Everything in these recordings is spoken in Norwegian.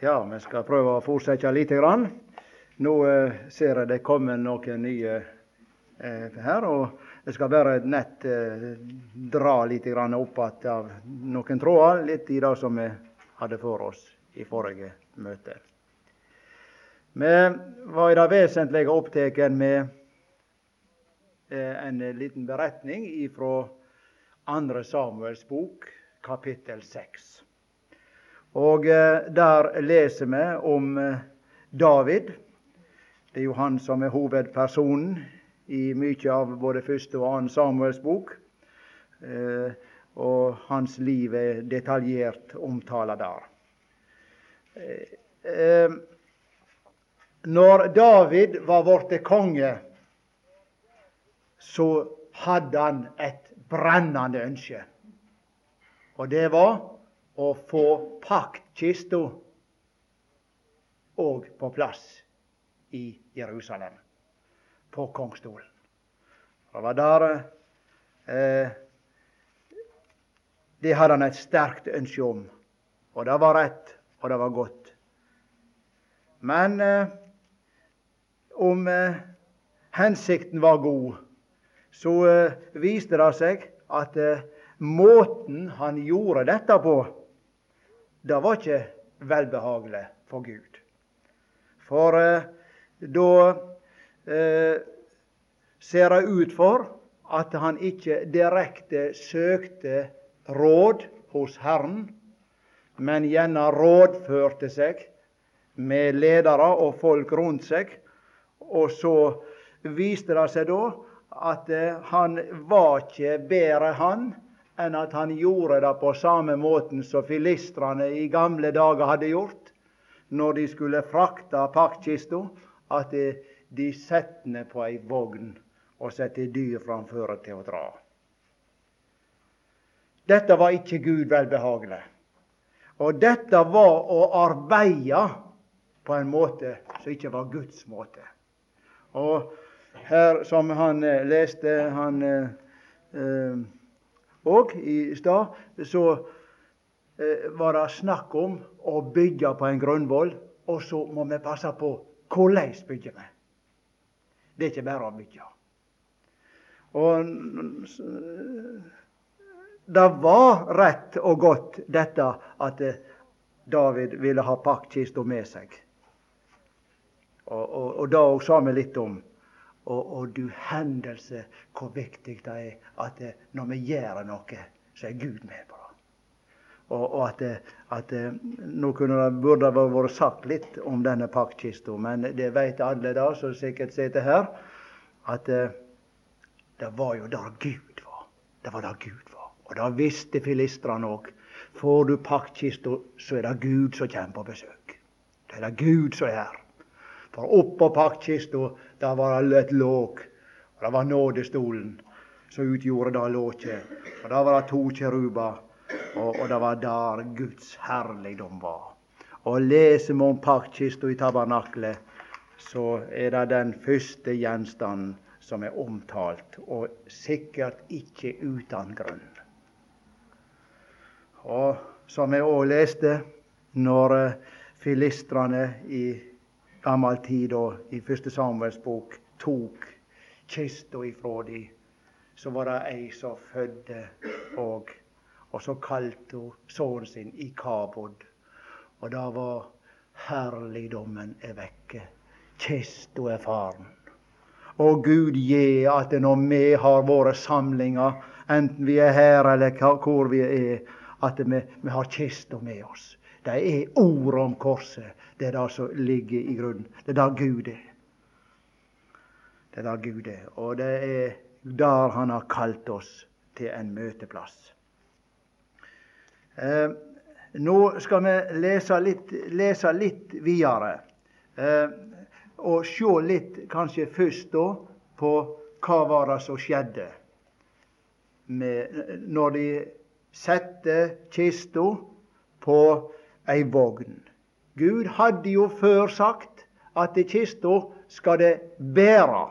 Ja, vi skal prøve å fortsette lite grann. Nå eh, ser jeg det kommer noen nye eh, her. og Jeg skal bare nett eh, dra litt grann opp igjen av noen tråder, litt i det som vi hadde for oss i forrige møte. Vi var i det vesentlige opptatt med eh, en liten beretning fra 2. Samuels bok, kapittel seks. Og eh, der leser vi om eh, David. Det er jo han som er hovedpersonen i mye av både første og annen Samuels bok. Eh, og hans liv er detaljert omtala der. Når David var blitt konge, så hadde han et brennende ønske. Og det var å få paktkista òg på plass i Jerusalem, på kongstolen. Det var der eh, Det hadde han et sterkt ønske om, og det var rett, og det var godt. Men eh, om eh, hensikten var god, så eh, viste det seg at eh, måten han gjorde dette på, det var ikke velbehagelig for Gud. For eh, da eh, ser det ut for at han ikke direkte søkte råd hos Herren, men gjerne rådførte seg med ledere og folk rundt seg. Og så viste det seg da at eh, han var ikke bedre, han, enn at han gjorde det på samme måten som filistrene i gamle dager hadde gjort når de skulle frakte paktkista, at de, satte ned på ei vogn og setter dyr framfor til å dra. Dette var ikke Gud velbehagelig. Og dette var å arbeide på en måte som ikke var Guds måte. Og her, som han eh, leste han eh, eh og i stad så eh, var det snakk om å bygge på en grunnvoll, og så må vi passe på hvordan bygger. Det er ikke bare å bygge. Og det var rett og godt dette at eh, David ville ha paktkista med seg. Og, og, og det sa vi litt om. Og, og du hendelse hvor viktig det er at eh, når vi gjør noe, så er Gud med på det. Og, og at, eh, at, eh, Nå kunne det, burde det vært sagt litt om denne paktkista, men det vet alle da, som sikkert sitter her, at det var jo der Gud var. Det var der Gud var. Og det visste filistrene òg. Får du paktkista, så er det Gud som kommer på besøk. Det er det Gud som er her. For oppå paktkista der var et låg. Og det var nådestolen som utgjorde det låket. Og da var det to kjeruber. Og, og det var der Guds herligdom var. Og leser vi om paktkista i tabernaklet, så er det den første gjenstanden som er omtalt, og sikkert ikke uten grunn. Og som jeg òg leste, når eh, filistrene i gammel tid og i første Samuels bok tok kista ifra dem, så var det ei som fødde og, og så kalte hun sønnen sin Kabod. Og da var herligdommen er vekke. Kista er faren. Og Gud gi at når vi har våre samlinger, enten vi er her eller hvor vi er, at vi, vi har kista med oss. Det er ordet om korset. Det er det som ligger i grunnen. Det er der Gud er. Det er der Gud er. Og det er der Han har kalt oss til en møteplass. Eh, nå skal vi lese litt, lese litt videre. Eh, og se litt, kanskje først da, på hva var det som skjedde med, når de satte kista på ei vogn. Gud hadde jo før sagt at i kista skal det bære.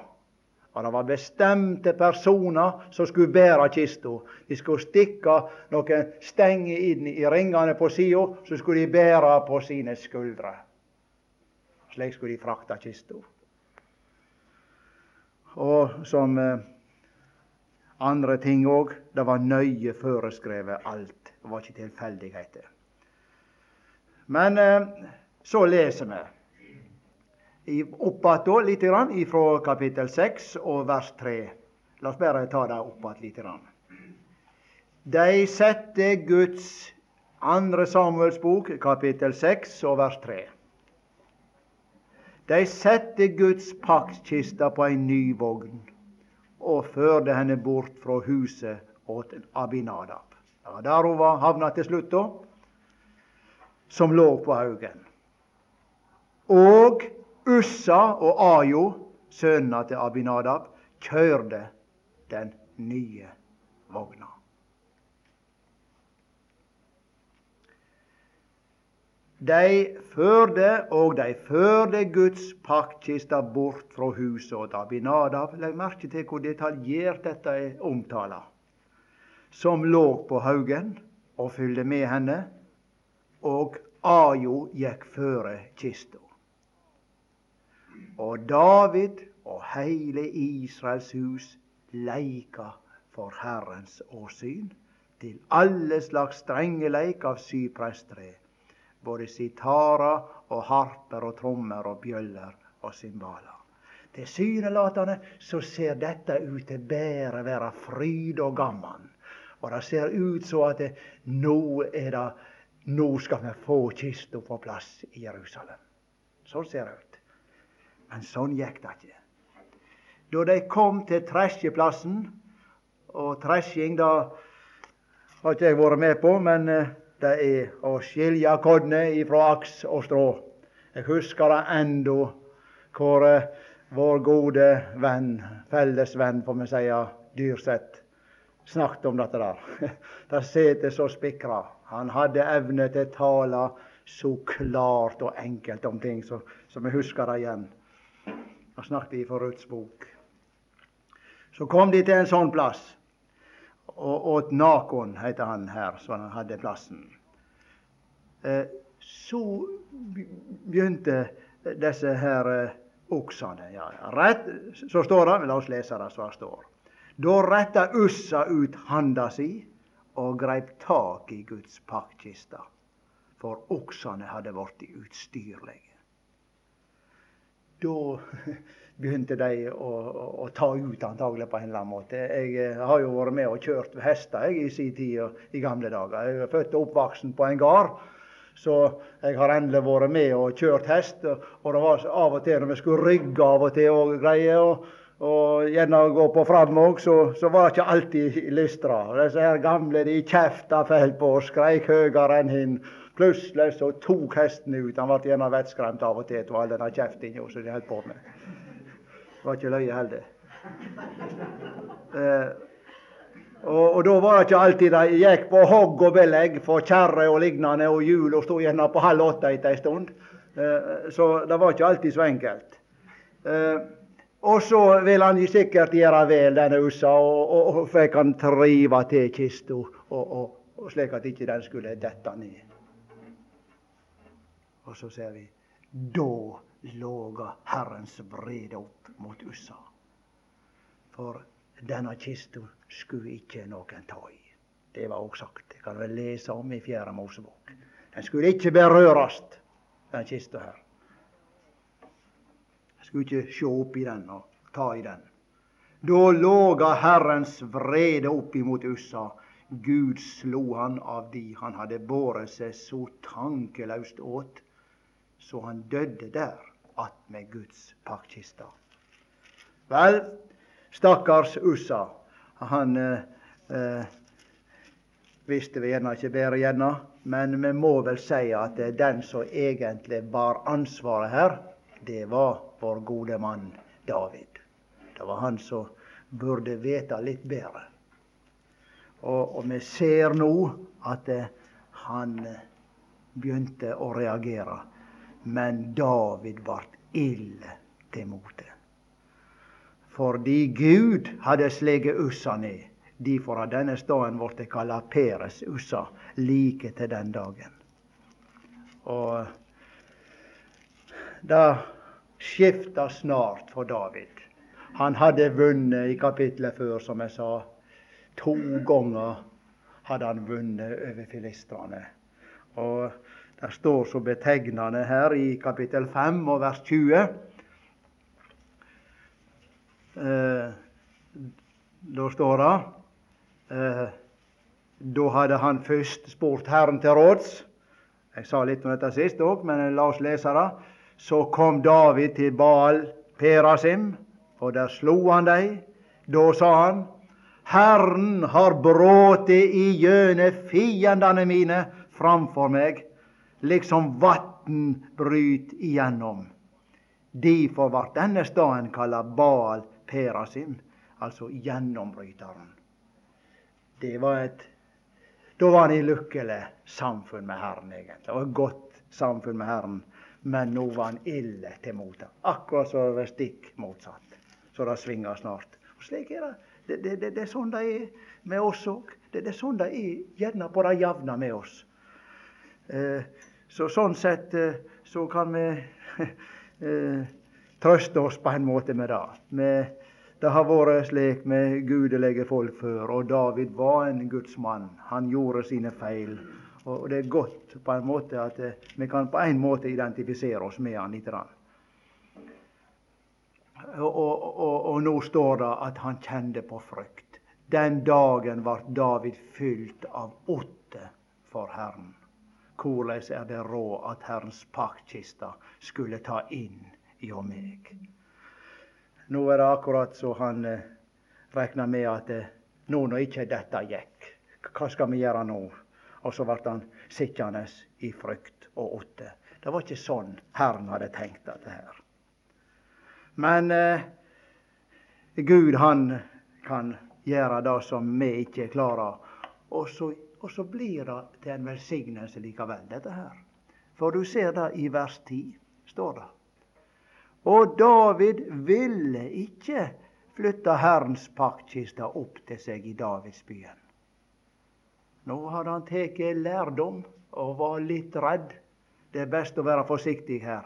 Og det var bestemte personer som skulle bære kista. De skulle stikke noen stenger inn i ringene på sida, så skulle de bære på sine skuldre. Slik skulle de frakte kista. Og som eh, andre ting òg, det var nøye foreskrevet alt. Det var ikke tilfeldigheter. Men eh, så leser vi opp igjen litt fra kapittel 6 og vers 3. La oss bare ta det opp igjen litt. De sette Guds andre Samuels bok, kapittel 6 og vers 3. De sette Guds paktkiste på en ny vogn og førte henne bort fra huset åt Abinadab. Ja, der hun var havna til slutt, da, som lå på haugen. Og Ussa og Ajo, sønnene til Abinadab, kjørte den nye vogna. De førte, og de førte Guds paktkiste bort fra huset og Abinadab. Legg merke til hvor detaljert dette er omtala. Som lå på haugen og fylte med henne, og Ajo gikk føre kista. Og David og heile Israels hus leika for Herrens åsyn til alle slags strengeleik av sypresttre, både sitarer og harper og trommer og bjøller og cymbaler. Tilsynelatende så ser dette ut til bare være fryd og gammen. Og det ser ut så at det, nå er det nå skal vi få kista på plass i Jerusalem. Sånn ser det ut. Men sånn gikk det ikke. Da de kom til tresjeplassen, og tresjing da har ikke jeg vært med på, men eh, det er å skilje kodene ifra aks og strå. Jeg husker det ennå hvor eh, vår gode venn, fellesvenn, får vi si, Dyrseth, snakket om dette der. Det sitter så spikra. Han hadde evne til å tale så klart og enkelt om ting, så, så vi husker det igjen. Han snakket i Ruths bok. Så kom de til en sånn plass. Og åt Nakon heter han her, så han hadde plassen. Eh, så begynte disse her eh, oksene. Ja, rett, så står det, La oss lese det som står. Da retta Ussa ut handa si og greip tak i Guds paktkiste, for oksene hadde blitt utstyrlige da begynte de å, å, å, ta ut antagelig på en eller annen måte. Jeg eh, har jo vært med og kjørt hester jeg, i sin tid i gamle dager. Jeg er født og oppvoksen på en gard. Så jeg har endelig vært med og kjørt hest. Og det var av og til når vi skulle rygge av og til og greie, og, og gjerne gå på fram òg, så, så, var det ikke alltid lystra. Disse her gamle de kjefta fælt på og skreik høyere enn hin. Plutselig så tok hesten ut. Han ble gjerne vettskremt av og til av all denne kjeftinga som de holdt på med. Det var ikke løye heller. Eh, og, og, da var det ikke alltid de gikk på hogg og belegg for kjerre og lignende, og hjula sto gjerne på halv åtte etter ei stund. Eh, så det var ikke alltid så enkelt. Eh, og så vil han sikkert gjøre vel, denne Ussa, og, og, og fikk han trive til kista, slik at ikke den skulle dette ned. Og så ser vi da låga Herrens vrede opp mot Ussa. For denne kista skulle ikke noen ta i. Det var òg sagt. Det kan vi lese om i Fjerde Mosebok. Den skulle ikke berøres, den kista her. Skulle ikke se opp i den og ta i den. Da låga Herrens vrede opp imot Ussa. Gud slo han av de han hadde båret seg så tankelaust åt så han døde der attmed Guds paktkiste. Vel, stakkars Ussa, han eh, eh, visste vi gjerne ikke bedre, gjerne, men vi må vel si at den som egentlig bar ansvaret her, det var vår gode mann David. Det var han som burde vite litt bedre. Og, og vi ser nå at eh, han begynte å reagere. Men David ble ille til mote. fordi Gud hadde sleget Ussa ned. Derfor har denne staden blitt kalla Peres Ussa like til den dagen. Og det skifta snart for David. Han hadde vunnet i kapittelet før, som jeg sa. To ganger hadde han vunnet over filistrene. Og det står så betegnende her i kapittel 5 og vers 20. Eh, da står det eh, Da hadde han først spurt Herren til råds. Jeg sa litt om dette sist òg, men la oss lese det. Så kom David til Baal Perasim, og der slo han dem. Da sa han, Herren har bråte igjennom fiendene mine framfor meg, liksom vatn bryt igjennom. Derfor ble denne staden kalla Baal Perasim, altså gjennombryteren. Det var et Da var han i lykkelig samfunn med Herren, egentlig. Og et godt samfunn med Herren. Men nå var han ille til mote. Akkurat så det var stikk motsatt. Så det svinger snart. Og slik er det. Det, det, det, det er sånn det er med oss òg. Det, er sånn det er gjerne på det jevne med oss. Eh, så sånn sett eh, så kan vi eh, trøste oss på en måte med det. Det har vært slik med gudelige folk før, og David var en gudsmann. Han gjorde sine feil. Og det er godt på en måte at eh, vi kan på en måte identifisere oss med han litt. Og, og, og, og, nå står det at han kjente på frykt. Den dagen ble David fylt av åtte for Herren. Hvordan er det råd at Herrens paktkiste skulle ta inn hjå meg? Nå er det akkurat så han eh, regna med at eh, nå når ikke dette gikk, hva skal vi gjøre nå? Og så ble han sittende i frykt og åtte. Det var ikke sånn Herren hadde tenkt dette her. Men eh, Gud, han kan gjøre det som vi ikke klarer. Og så, og så blir det til en velsignelse likevel, dette her. For du ser det i vers 10, står det. Og David ville ikke flytte Herrens paktkiste opp til seg i Davidsbyen. Nå hadde han tatt lærdom og var litt redd. Det er best å være forsiktig her.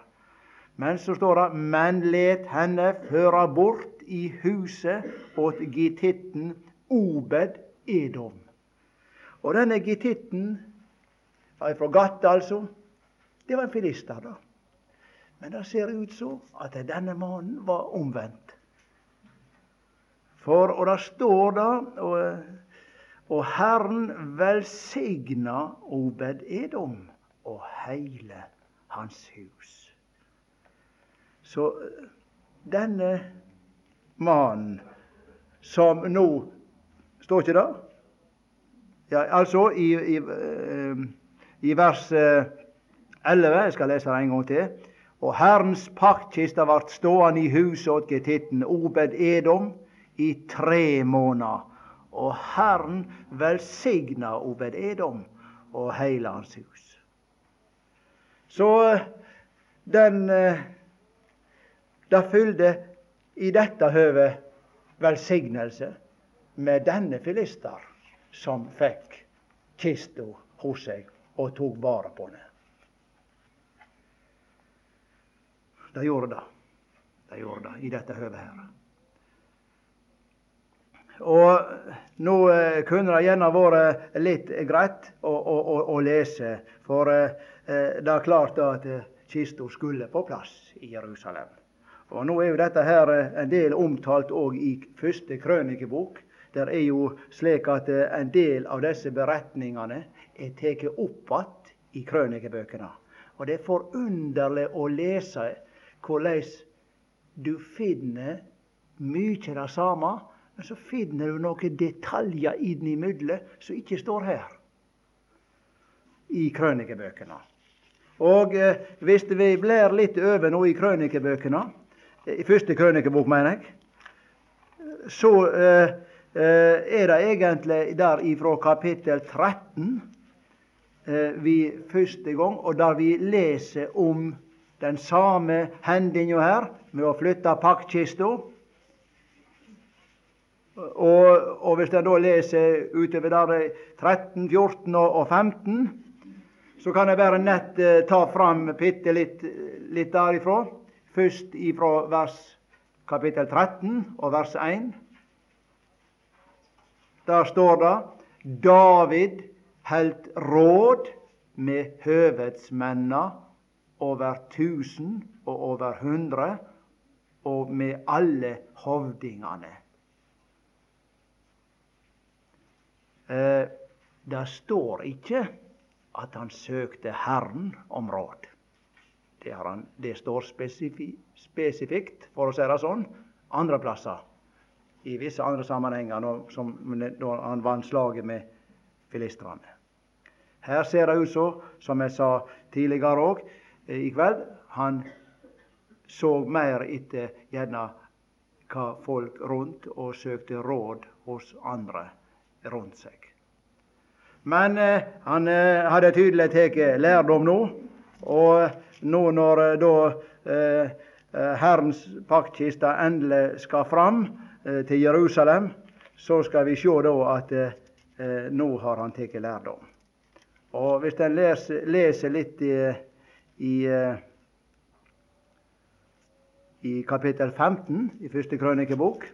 Men så står det men let henne føre bort i huset åt gittitten Obed Edom. Og denne gittitten, fra Gatt altså, det var en filister, da. Men det ser ut så at denne mannen var omvendt. For, og det står da og og Herren velsigna Obed Edom og heile hans hus. Så denne mannen som nå Står ikke det? Ja, altså i, i, eh, i vers 11, eh, jeg skal lese det en gang til. Og Herrens paktkiste vart stående i huset åt getitten Obed Edom i tre måneder. Og Herren velsigna Obed Edom og heile hans hus. Så eh, den eh, Det fylte i dette høvet velsignelse med denne filister som fikk kista hos seg og tok vare på henne. Det gjorde det. Det gjorde det i dette høvet her. Og nå eh, kunne det gjerne vært litt greit å, å, å, å lese, for eh, eh det er klart at eh, kista skulle på plass i Jerusalem. Og Nå er jo dette her eh, en del omtalt òg i første krønikebok. Der er jo slik at en del av disse beretningene er tatt opp igjen i krønikebøkene. Og det er forunderlig å lese hvordan du finner mye det samme men så finner du noen detaljer innimellom som ikke står her i krønikebøkene. Og eh, hvis vi blir litt over nå i krønikebøkene, i første krønikebok, mener jeg, så eh, eh, er det egentlig der ifra kapittel 13 eh, vi første gang, og der vi leser om den samme hendinga her, med å flytte paktkista Og, og hvis en da leser utover der 13, 14 og 15, så kan jeg bare nett eh, ta fram bitte litt, litt derifra. Først ifra vers kapittel 13 og vers 1. Der står det David heldt råd med høvedsmenna over tusen og over hundre, og med alle hovdingane. Eh, det står ikke at han søkte Herren om råd. Det, han, det står spesifi, spesifikt, for å si det sånn, andre plasser. I visse andre sammenhenger, når han vant slaget med filistrene. Her ser det ut som, som jeg sa tidligere òg eh, i kveld, han så mer etter gjerne hva folk rundt, og søkte råd hos andre rundt seg. Men eh, han eh, hadde tydelig tatt lærdom nå. Og nå når eh, da eh, eh, Herrens paktkiste endelig skal fram eh, til Jerusalem, så skal vi se da at nå har han tatt lærdom. Og hvis en leser, leser litt i, i, i kapittel 15 i første krønikebok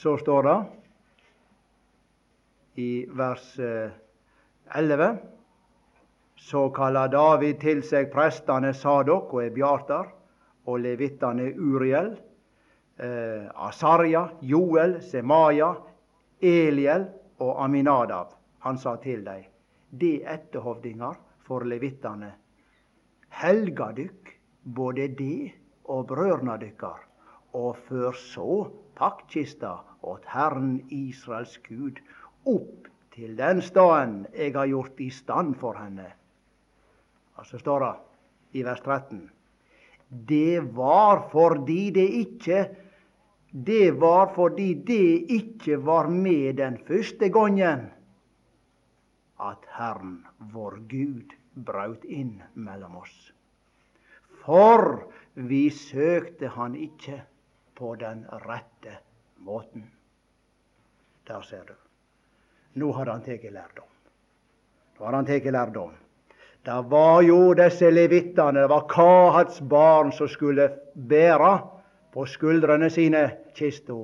så står det i vers 11 eh, så kaller David til seg prestene Sadok og Ebiatar og levittene Uriel, eh, Asarja, Joel, Semaya, Eliel og Aminadab. Han sa til dem, de etterhovdinger for levittene, helga dykk både de og brødrene dykkar, og før så paktkista åt Herren Israels Gud opp til den staden jeg har gjort i stand for henne. Og så står det i vers 13 Det var fordi det ikke Det var fordi det ikke var med den første gangen at Herren vår Gud braut inn mellom oss. For vi søkte Han ikke på den rette måten. Der ser du. Nå har han tatt lærdom. Nå har han tatt lærdom. Det var jo disse levittene, det var Kahats barn, som skulle bære på skuldrene sine kista.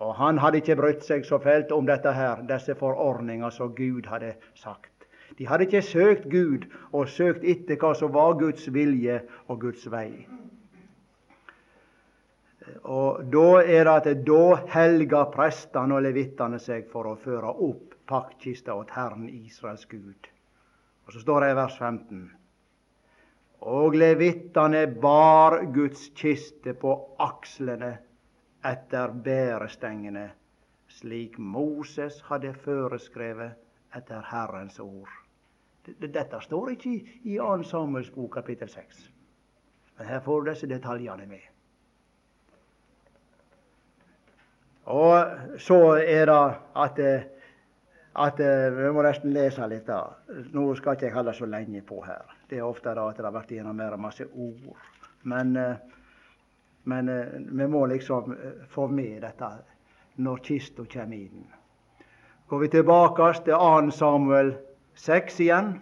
Og han hadde ikke brydd seg så fælt om dette her, disse forordninger som Gud hadde sagt. De hadde ikke søkt Gud og søkt etter hva som var Guds vilje og Guds vei. Og Da er det at da helga prestene og levitene seg for å føre opp paktkista åt Herren Israels Gud. Og Så står det i vers 15. Og levitene bar Guds kiste på akslene etter bærestengene, slik Moses hadde foreskrevet etter Herrens ord. Dette står ikke i 2. Samuels bok kapittel 6. Men her får du disse detaljene med. Og så er det at, at Vi må nesten lese litt. da. Nå skal ikke jeg holde så lenge på her. Det er ofte da at det har vært gjennom mer masse ord. Men, men vi må liksom få med dette når kista kommer inn. Går vi tilbake til 2. Samuel 6 igjen.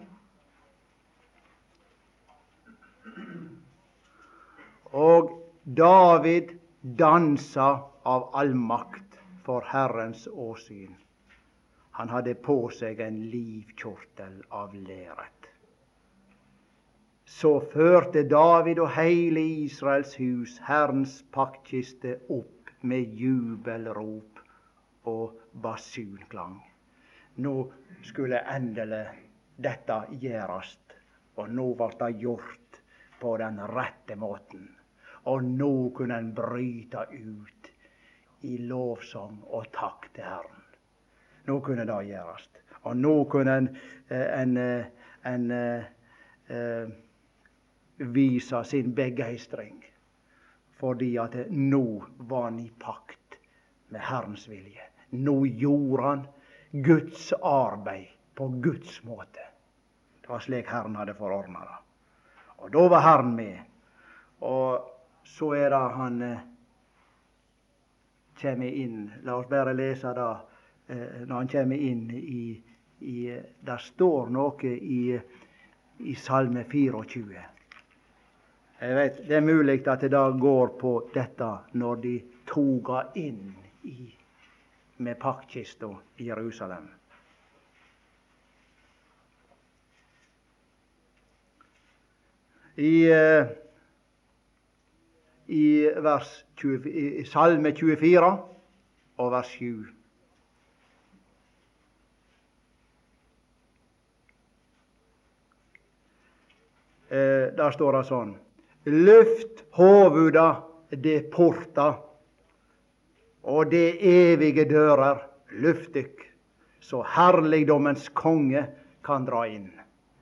Og David dansa av all makt for Herrens åsyn. Han hadde på seg en livkjortel av læret. Så førte David og hele Israels hus Herrens paktkiste opp med jubelrop og basunklang. Nå skulle endelig dette gjøres, og nå ble det gjort på den rette måten. Og nå kunne en bryte ut i lovsang og takk til Herren. Nå kunne det gjøres. Og nå kunne en, eh, en, eh, en, en eh, vise sin begeistring fordi at nå var han i pakt med Herrens vilje. Nå gjorde han Guds arbeid på Guds måte. Det var slik Herren hadde forordna det. Og da var Herren med. Og så er det han kommer inn. La oss bare lese det eh, når han kommer inn i, i Det står noe i, i Salme 24. Jeg vet, Det er mulig at det da går på dette når de toga inn i, med paktkista i Jerusalem. I, eh, i, vers 20, i Salme 24 og vers 7. Eh, der står det sånn Løft hovuda de porta, og de evige dører, løft dykk, så herligdommens konge kan dra inn.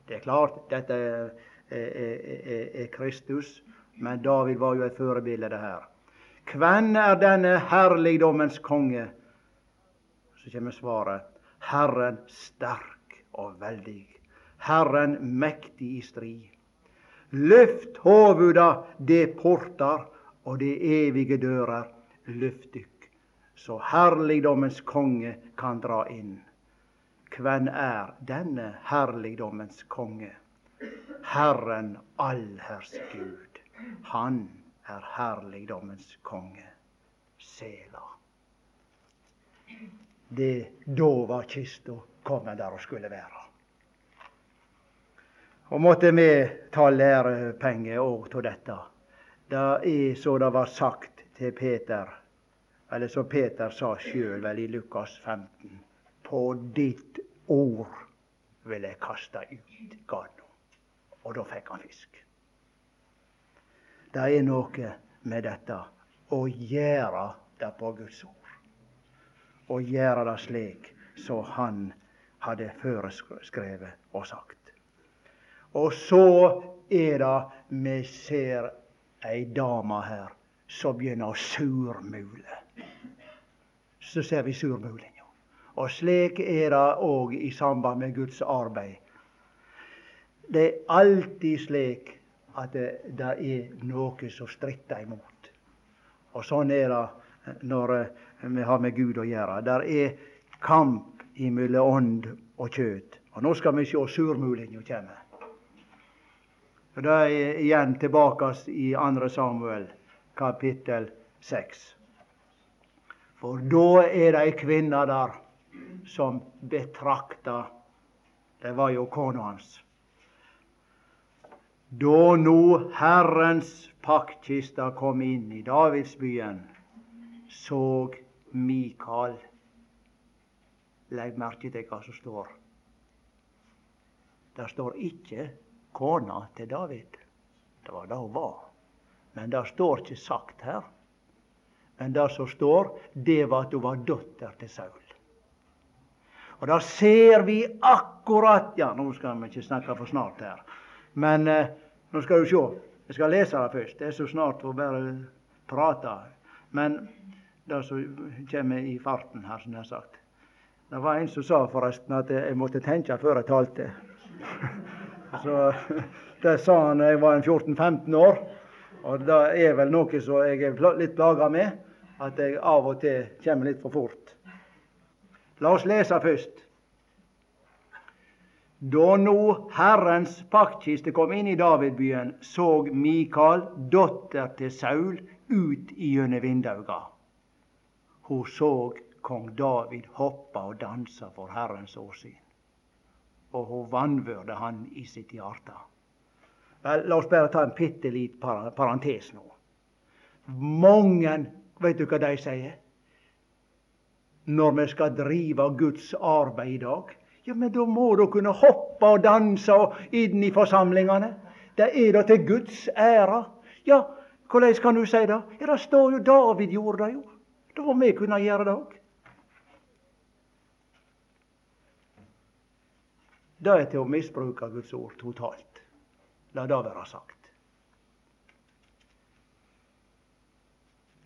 Det er klart, dette er, er, er, er Kristus, men David var jo et forbilde her. Hvem er denne herligdommens konge? Så kommer svaret. Herren sterk og veldig. Herren mektig i strid. Løft hovuda, de portar, og de evige dører, løft dykk, så herligdommens konge kan dra inn. Hvem er denne herligdommens konge? Herren allherrs Gud. Han er herligdommens konge. Sela. Det da var kista kommet der hun skulle være. Og måtte vi ta lærepenger òg av dette. Det er så det var sagt til Peter, eller som Peter sa sjøl vel i Lukas 15. På ditt ord vil jeg kaste ut Gano. Og da fikk han fisk. Det er noe med dette å gjøre det på Guds ord. Å gjøre det slik som han hadde foreskrevet og sagt. Og så er det vi ser ei dame her som begynner å surmule. Så ser vi surmulinga. Og slik er det òg i samband med Guds arbeid. Det er alltid slik at det, er noe som stritter imot. Og sånn er det når vi har med Gud å gjøre. Der er kamp mellom ånd og kjøtt. Og nå skal vi se surmulinga komme. Og Det er igjen tilbake i 2. Samuel kapittel 6. For da er det ei kvinne der som betrakter Det var jo kona hans. Da nå Herrens paktkista kom inn i Davidsbyen, såg Mikael Legg merke til hva som står. Det står ikke kona til David. Det var det hun var. Men det står ikke sagt her. Men det som står, det var at hun var datter til Saul. Og da ser vi akkurat Ja, nå skal vi ikke snakke for snart her. Men eh, nå skal du se. Jeg skal lese det først. Det er så snart å bare prate. Men det som kommer i farten her, som jeg har sagt Det var en som sa forresten at jeg måtte tenke før jeg talte. Så Det sa han da jeg var 14-15 år. Og det er vel noe som jeg er litt plaga med, at jeg av og til kommer litt for fort. La oss lese først. Da nå Herrens paktkiste kom inn i Davidbyen, så Mikael, datter til Saul, ut gjennom vindauga. Hun så kong David hoppe og dansa for Herrens åsyn og hun vanvørde han i sitt hjerte. Vel, la oss bare ta en bitte liten parentes nå. Mange, vet du hva de sier? Når vi skal drive Guds arbeid i dag. Ja, men da må du kunne hoppe og danse inn i forsamlingene. Det er da til Guds ære. Ja, hvordan kan du si det? Ja, Det står jo David gjorde det jo. Da må vi kunne gjøre det òg. Det er til å misbruke Guds ord totalt. La det være sagt.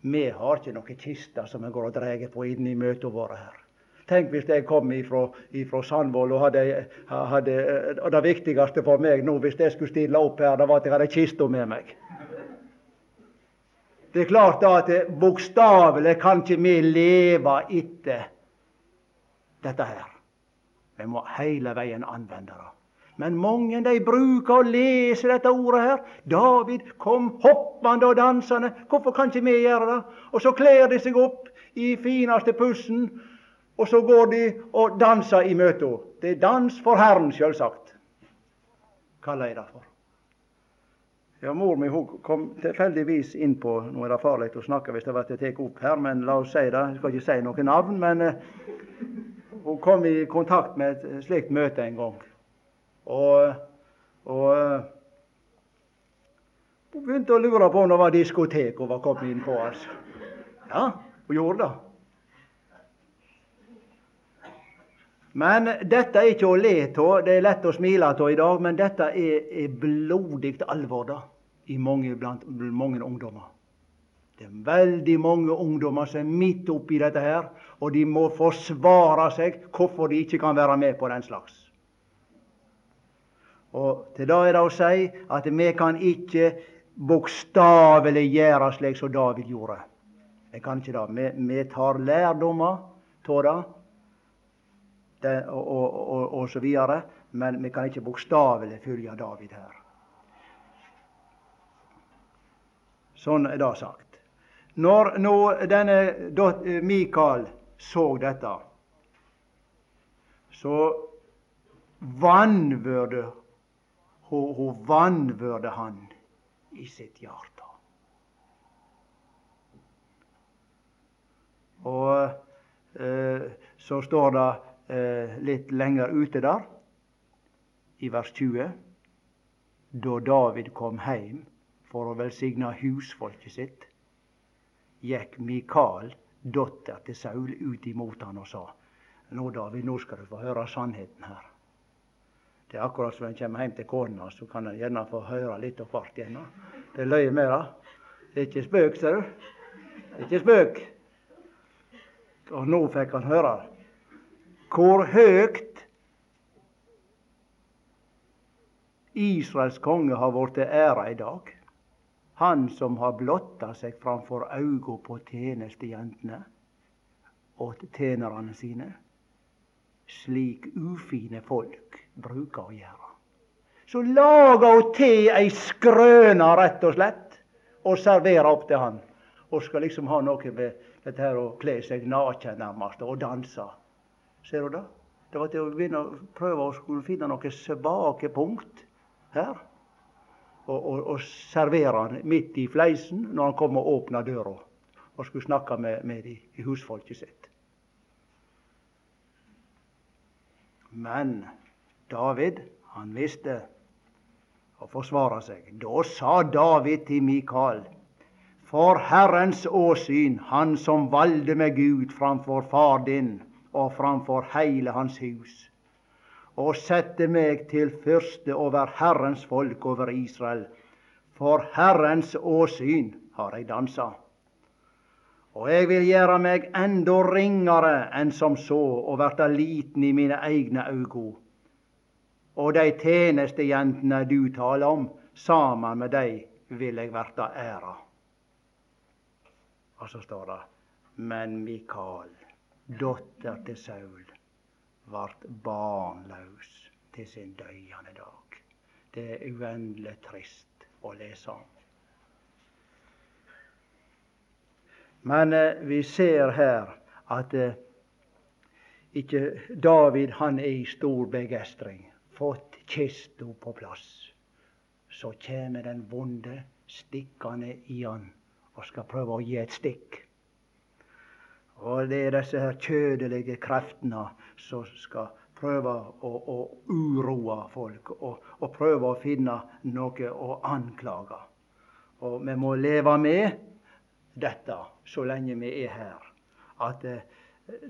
Vi har ikke noen kister som vi går og drar på inn i møtene våre her. Tenk hvis jeg kom ifra, Sandvold og hadde, hadde, og det viktigste for meg nå, hvis jeg skulle stille opp her, det var at jeg hadde kista med meg. Det er klart da at bokstavelig kan ikke vi leve etter dette her. Vi må hele veien anvende det. Men mange de bruker å lese dette ordet her. David kom hoppende og dansende. Hvorfor kan ikke vi gjøre det? Og så kler de seg opp i fineste pussen, og så går de og danser i møta. Det er dans for Herren, sjølsagt. Kaller jeg det for. Ja, Mor mi kom tilfeldigvis inn på Nå er det farlig å snakke hvis det blir tatt opp her, men la oss si det. Jeg skal ikke si noe navn, men uh, hun kom i kontakt med et slikt møte en gang. Og, og uh, hun begynte å lure på om det var diskotek hun var kommet inn på. altså. Ja, hun gjorde det. Men dette er ikke å le av. Det er lett å smile av i dag, men dette er, er blodig alvor da, i mange, blant mange ungdommer. Det er veldig mange ungdommer som er midt oppi dette her, og de må forsvare seg hvorfor de ikke kan være med på den slags. Og til det er det å si at vi kan ikke bokstavelig gjøre slik som David gjorde. Jeg kan ikke det. Vi, vi tar lærdommer av det, det og, og, og, og, så videre, men vi kan ikke bokstavelig følge David her. Sånn er det sagt. Når nå denne Mikael så dette, så vanvørde hun, hun vanvørde han i sitt hjerte. Og eh, så står det eh, litt lenger ute der, i vers 20, da David kom heim for å velsigne husfolket sitt, gikk Mikael, datter til Saul, ut imot han og sa Nå, David, nå skal du få høre sannheten her. Det er akkurat som en kommer hjem til kona, så kan en gjerne få høre litt av hvert igjen. Det løyer med det. Det er ikke spøk, ser du. Det er ikke spøk. Og nå fikk han høre hvor høgt Israels konge har blitt æra i dag. Han som har blotta seg framfor auga på tjenestejentene og tjenerne sine. Slik ufine folk bruker å gjøre. Så lager hun til ei skrøne, rett og slett, og serverer opp til han. Og skal liksom ha noe med dette her å kle seg naken nærmest, og danse. Ser du det? Det var til å begynne å prøve å finne noen svake punkt her. Og, og, og servere han midt i fleisen når han kom og åpna døra og skulle snakke med, med de i husfolket sitt. Men David, han visste å forsvare seg. Da sa David til Mikael, for Herrens åsyn, han som valgte meg ut framfor far din og framfor heile hans hus, og sette meg til fyrste over Herrens folk over Israel. For Herrens åsyn har eg dansa. Og jeg vil gjere meg enda ringere enn som så, og verta liten i mine egne augo. og de tjenestejentene du taler om, saman med dei vil eg verta æra. Og så står det Men Mikael, dotter til Saul, vart barnløs til sin døyende dag. Det er uendelig trist å lese om. Men eh, vi ser her at eh, ikke David han er i stor begeistring fått kista på plass, så kommer den vonde stikkende i han og skal prøve å gi et stikk. Og det er disse her kjødelige kreftene som skal prøve å, å uroe folk og, og, prøve å finne noe å anklage. Og vi må leve med dette så lenge vi er her, at eh,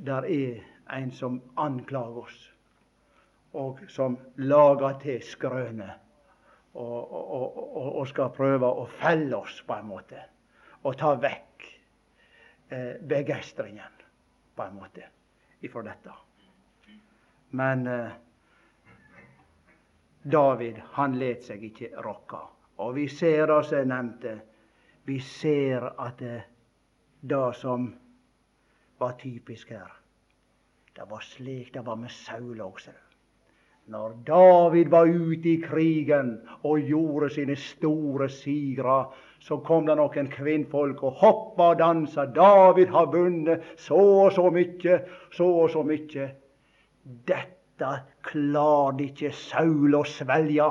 der er en som anklager oss og som lager til skrøne. Og, og, og, og, skal prøve å felle oss, på en måte. Og ta vekk eh, begeistringen, på en måte. ifra dette. Men eh, David han let seg ikke rokke. Og vi ser det som jeg nevnte, vi ser at det, det som var typisk her, det var slik det var med Saul også. Når David var ute i krigen og gjorde sine store sigrer, så kom det noen kvinnfolk og hoppa og dansa. 'David har vunnet så og så mye, så og så mye.' Dette klarte ikke Saul å svelge.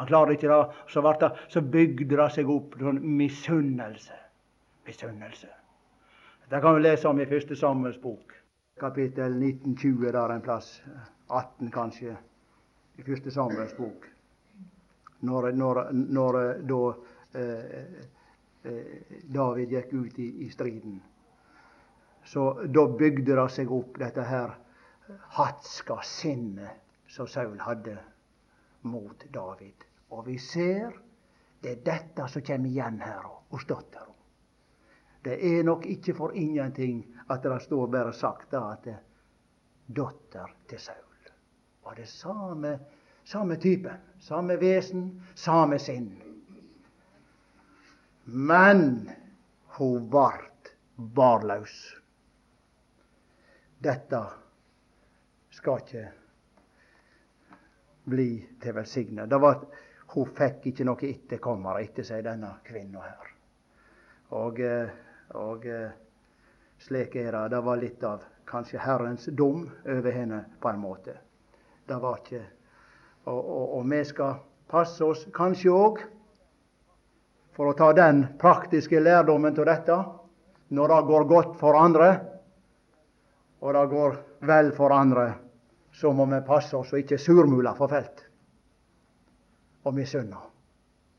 Han klarte ikke det. Så, det, så bygde det seg opp sånn misunnelse. Misunnelse. Det kan vi lese om i Første Samuels bok, kapittel 1920 der en plass. 18 kanskje i Første Samuels bok. Når, når, når da eh, eh, David gikk ut i, i, striden. Så da bygde det seg opp dette her hatska sinnet som Saul hadde mot David. Og vi ser det er dette som kommer igjen her hos dattera. Det er nok ikke for ingenting at det står bare sagt da at er datter til Saul var det samme, samme type. Samme vesen, samme sinn. Men hun vart barløs. Dette skal ikke bli til velsigna. Hun fikk ikke noe etterkommere etter seg, denne kvinna her. Og, eh, og eh, slik er det. Det var litt av kanskje Herrens dom over henne på en måte. Det var ikke Og, og, og vi skal passe oss kanskje òg for å ta den praktiske lærdommen til dette. Når det går godt for andre, og det går vel for andre, så må vi passe oss og ikke surmule for felt og misunne.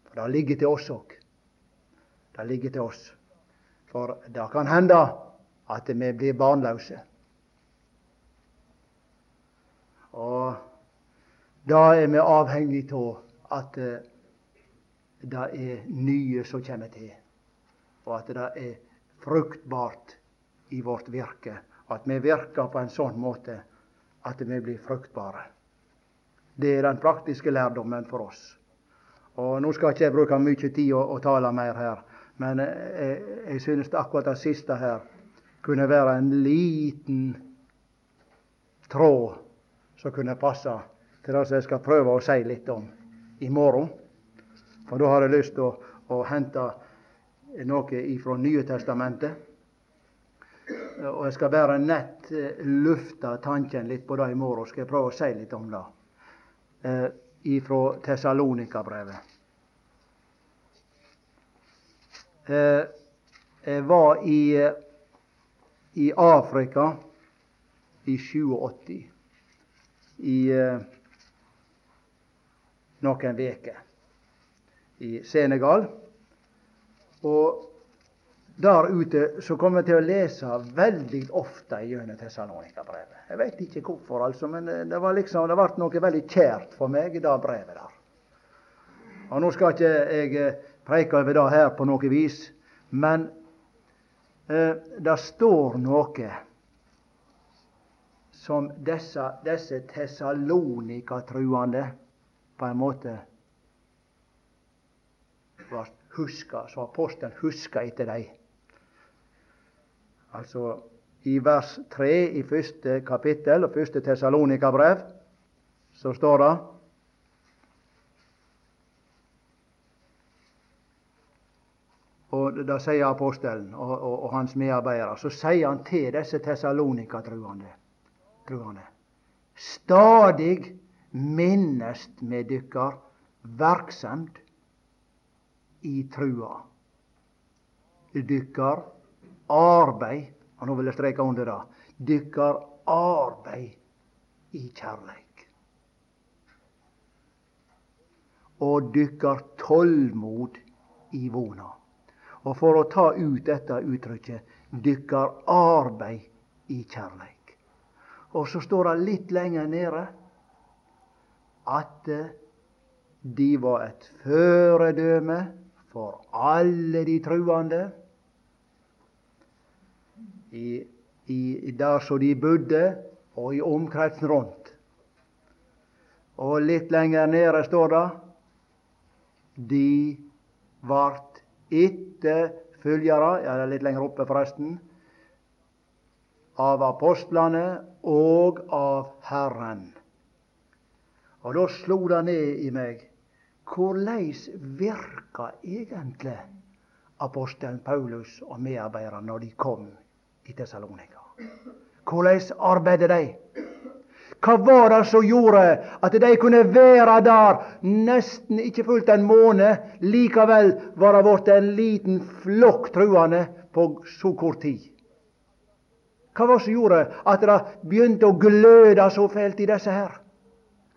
For det ligger til oss òg. Det ligger til oss. For det kan hende at vi blir barnløse. Og da er vi avhengig av at det er nye som kommer til, og at det er fruktbart i vårt virke. At vi virker på en sånn måte at vi blir fruktbare. Det er den praktiske lærdommen for oss. Og Nå skal ikke jeg bruke mye tid å, å tale mer her, men jeg, eh, jeg synes akkurat det siste her kunne være en liten tråd som kunne passe til det som jeg skal prøve å si litt om i morgen. For da har jeg lyst til å, å hente noe ifra Nye Testamentet. Og jeg skal bare nett lufte tanken litt på det i morgen. Skal jeg prøve å si litt om det. Eh, ifra Tessalonika-brevet. Eh, jeg var i, i Afrika i 87 i eh, noen uker i Senegal. Og der ute så kommer jeg til å lese veldig ofte gjennom Tessalonika-brevet. Jeg vet ikke hvorfor, altså, men det var liksom, det ble noe veldig kjært for meg, i det brevet der. Og Nå skal ikke jeg eh, preike over det her på noe vis, men eh, det står noe som disse, disse Tessalonika-truende på en måte var huska, så apostelen huska etter dem. Altså i vers 3 i første kapittel og første Tessalonika-brev så står det Og da sier apostelen og, og, og hans medarbeidere, så sier han til disse Tessalonika-truende truende. Stadig minnest med dykkar verksemd i trua. Dykkar arbeid Og nå vil jeg streke under det. Dykkar arbeid i kjærleik. Og dykkar tålmod i vona. Og for å ta ut dette uttrykket dykkar arbeid i kjærleik. Og så står det litt lenger nede at eh, de var et føredøme for alle de truende. I, i, der som de bodde, og i omkretsen rundt. Og litt lenger nede står det de vart etterfølgere, ja, litt lenger oppe forresten, av apostlene og av Herren. Og da slo det ned i meg korleis virka egentlig apostelen Paulus og medarbeiderne når de kom i Tessalonika? Hvordan arbeidet de? Hva var det som gjorde at de kunne være der nesten ikke fullt en måned? Likevel var det blitt en liten flokk truende på så kort tid. Hva var det som gjorde at det begynte å gløde så fælt i disse her?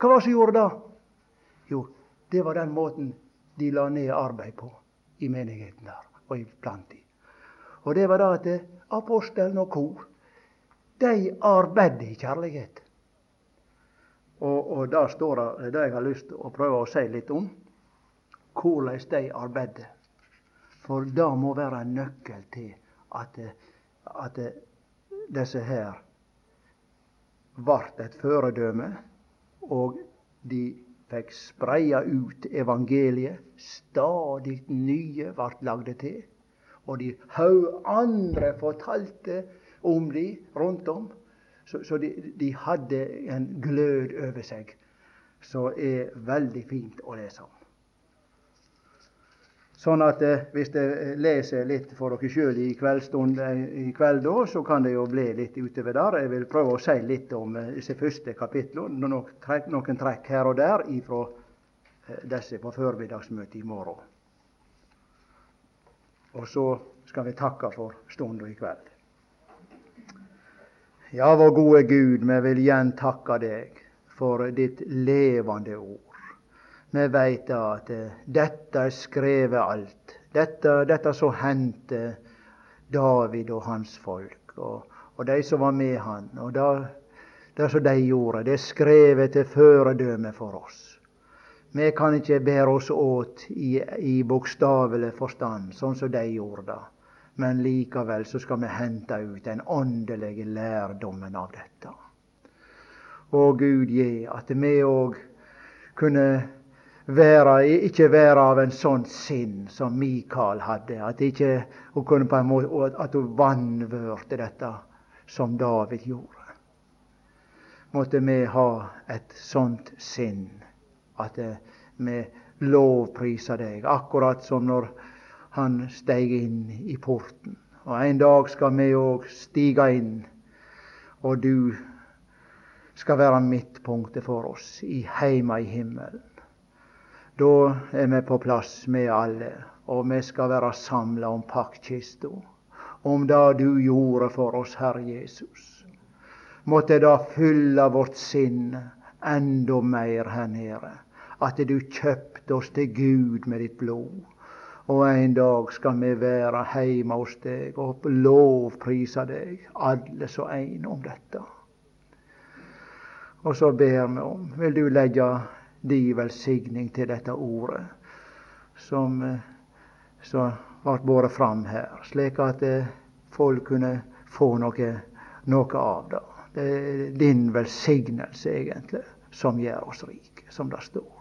Hva var det som gjorde det? Jo, det var den måten de la ned arbeid på i menigheten der og iblant de. Og det var da at apostelen og kor, de arbeider i kjærlighet. Og, og der står det det jeg har lyst til å prøve å si litt om. Hvordan de arbeider. For det må være en nøkkel til at, at disse her vart et føredøme, og de fikk spreia ut evangeliet. Stadig nye vart lagde til. Og de haug andre fortalte om de rundt om. Så, så de, de, hadde en glød over seg som er veldig fint å lese om. Sånn at eh, hvis jeg leser litt for dere sjøl i eh, i kveld, da, så kan det jo bli litt utover der. Jeg vil prøve å si litt om eh, disse første kapitlene. Noen trekk, her og der ifra eh, disse på formiddagsmøtet i morgen. Og så skal vi takke for stunda i kveld. Ja, vår gode Gud, vi vil igjen takke deg for ditt levende ord. Vi veit at eh, dette er skrevet alt. Dette, dette som hendte David og hans folk, og, og de som var med han. Og det, det som de gjorde, det er skrevet til føredømme for oss. Vi kan ikke bære oss åt i, i bokstavelig forstand, sånn som de gjorde det. Men likevel så skal vi hente ut den åndelige lærdommen av dette. Å Gud gi at vi òg kunne være, ikke være av en sånn sinn som Mikael hadde. At, ikke, hun kunne på en måte, at hun vanvørte dette som David gjorde. Måtte vi ha et sånt sinn at vi lovpriser deg, akkurat som når han steg inn i porten. Og en dag skal vi òg stige inn, og du skal være midtpunktet for oss i heima i himmelen. Da er vi på plass med alle, og vi skal være samla om paktkista, om det du gjorde for oss, Herre Jesus. Måtte det fylle vårt sinn enda mer her nede, at du kjøpte oss til Gud med ditt blod og en dag skal vi være hjemme hos deg og lovprise deg, alle så en, om dette. Og så ber vi om, vil du legge di velsigning til dette ordet, som, eh, som ble båret fram her, slik at eh, folk kunne få noe, noe av det. Det er din velsignelse, egentlig, som gjør oss rike, som det står.